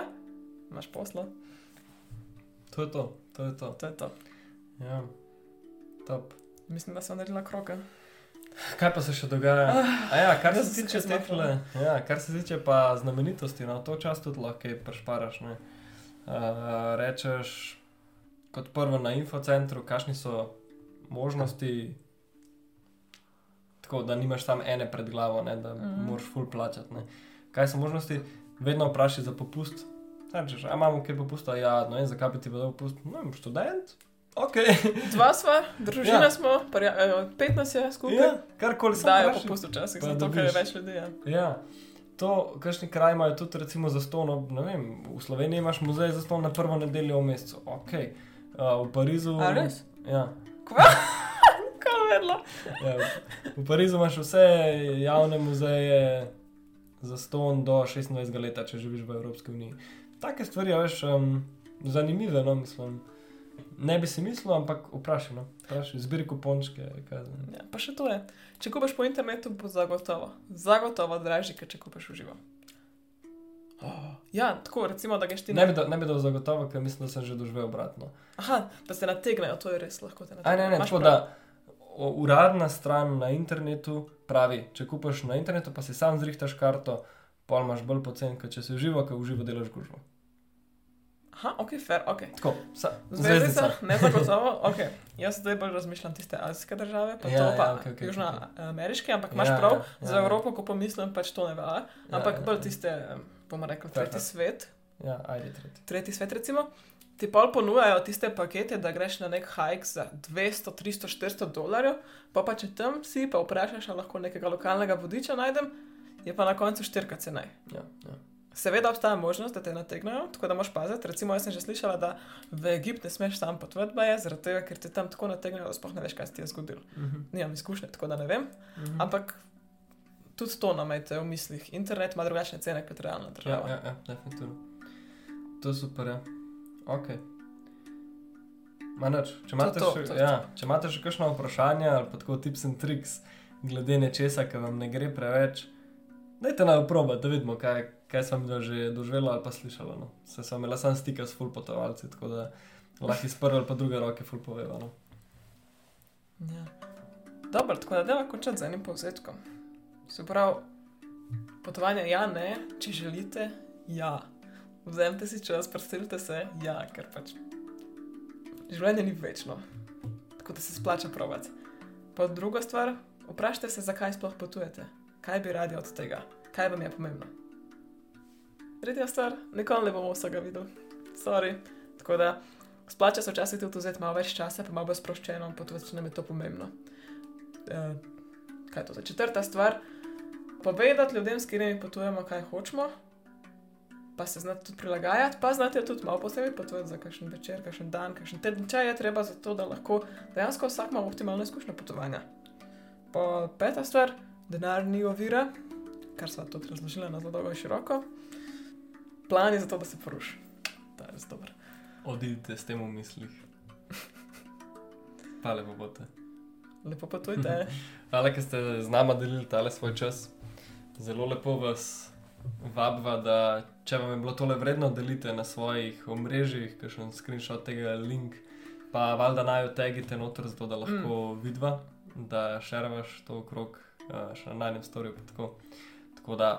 imaš posla. To je to, to je to. To je to. Ja. Top. Mislim, da sem naredila kroke. Kaj pa se še dogaja? A ja, kar se tiče se teh, zmaknila. ja, kar se tiče pa znamenitosti, no, to čas tudi lahko kaj prešparaš. Ne? Uh, rečeš kot prvo na infocentru, kakšni so možnosti, tako da nimaš samo ene pred glavo, ne, da mm. -hmm. moraš full plačati. Ne. Kaj so možnosti? Vedno vprašaj za popust. Rečeš, a imamo kaj popusta? Ja, no in zakaj bi ti bil popust? No, vem, študent. Ok. (laughs) Dva sva, družina Ja. smo, prja, eh, pet nas je skupaj. ja, karkoli se Dajo popust včasih, zato ker je več ljudi. Ja. Ja. To, kakšni kraj imajo tudi, recimo, za ston, ne vem, v Sloveniji imaš muzej za ston na prvo nedeljo v mesecu, ok. Uh, v Parizu. A res? Ja. (laughs) Kaj vedla? ja. V Parizu imaš vse javne muzeje za ston do 26 let, če živiš v Evropski uniji. Take stvari, veš, um, zanimive, no, mislim. Ne bi si mislil, ampak vprašaj, no, vprašaj, zbiri kupončke. Ja, pa še to je. Če kupaš po internetu, bo zagotovo, zagotovo dražji, kot če kupaš v živo. Oh, ja, tako recimo, da greš ti Ne bi, da, ne bi dal zagotovo, ker mislim, da sem že doživel obratno. Aha, da se nategnejo, to je res lahko nategnejo. ne, ne, tako da o, uradna stran na internetu pravi, če kupaš na internetu, pa si sam zrihtaš karto, pa imaš bolj pocen, kot če si uživo, ker uživo delaš gužvo. Aha, ok, fair, ok. Tako, sa, Zvezdica, zvezdica. ne zagotovo, (laughs) ok. Jaz zdaj bolj razmišljam tiste azijske države, pa Ja, to ja, pa okej, okej, južnoameriške, ampak imaš Ja, prav, ja, ja, za ja. Evropo, ko pomislim, pač to ne velja, ampak ja, bolj ja. tiste, em, bomo rekli, tretji fair. svet, Ja, ajde, tretji. tretji svet recimo, ti pol ponujajo tiste pakete, da greš na nek hike za 200, 300, 400 dolarjev, pa pa če tam si, pa vprašaš, ali lahko nekega lokalnega vodiča najdem, je pa na koncu štirka cenaj. Ja, ja. Seveda obstaja možnost, da te nategnejo, tako da moraš paziti. Recimo, jaz sem že slišala, da v Egipt ne smeš sam potovati, baje, zaradi tega, ker te tam tako nategnejo, da sploh ne veš, kaj se ti je zgodilo. Mhm. Nimam izkušnje, tako da ne vem. Mhm. Ampak tudi to namajte v mislih. Internet ima drugačne cene kot realna Ja, država. ja, ja, definitivno. To je super, ja. Ok. Manač, če imate, to, še, to je ja, če imate še kakšno vprašanje ali pa tako tips and tricks glede nečesa, ki vam ne gre preveč, dajte nam proba, da vidimo, kaj, kaj sem videl že doživelo ali pa slišalo. No. Se sem imela sam stika s full potovalci, tako da lahko iz prve ali pa druge roke full poveva. No. Ja. Dobro, tako da deva končati z enim povzetkom. Se pravi, potovanje ja, ne, če želite, ja. Vzemite si čas, predstavite se, ja, ker pač življenje ni večno, tako da se splača provati. Pa druga stvar, vprašajte se, zakaj sploh potujete, kaj bi radi od tega, kaj vam je pomembno. Tretja stvar, nikoli ne bomo vsega videli, sorry. Tako da splača se včasih tudi vzeti malo več časa, pa malo bolj sproščeno, potovati, če nam je to pomembno. Uh, kaj je to za četrta stvar? Povedati ljudem, s katerimi potujemo, kaj hočemo, pa se znati tudi prilagajati, pa znati tudi malo posebej potovati za kakšen večer, kakšen dan, kakšen teden. Če je treba za to, da lahko dejansko vsak ima optimalno izkušnjo potovanja. Pa peta stvar, denar ni ovira, kar sva tudi razložila na zelo dolgo in široko. Plan je za to, da se poruši. To je res dobro. Odidite s tem v mislih. Pa lepo bote. Lepo potujte. (laughs) Hvala, ker ste z nama delili tale svoj čas. Zelo lepo vas vabva, da če vam je bilo tole vredno, delite na svojih omrežjih, kakšen screenshot tega link, pa valjda naj jo tegite noter, zato da lahko mm. vidva, da šervaš to okrog, uh, še na najnem storju. pa Tako. tako da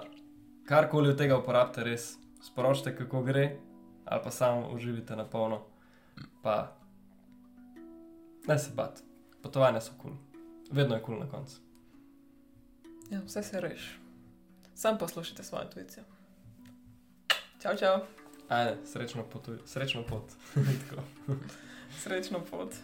karkoli od tega uporabite, res sporočite, kako gre, ali pa samo uživite na polno. Pa ne se bat, potovanja so kul, cool. vedno je kul cool na koncu. Ja, vse se reš. Sam poslušajte svojo intuicijo. Čau, čau. Ajde, srečno, potuj, srečno pot. (laughs) Srečno pot.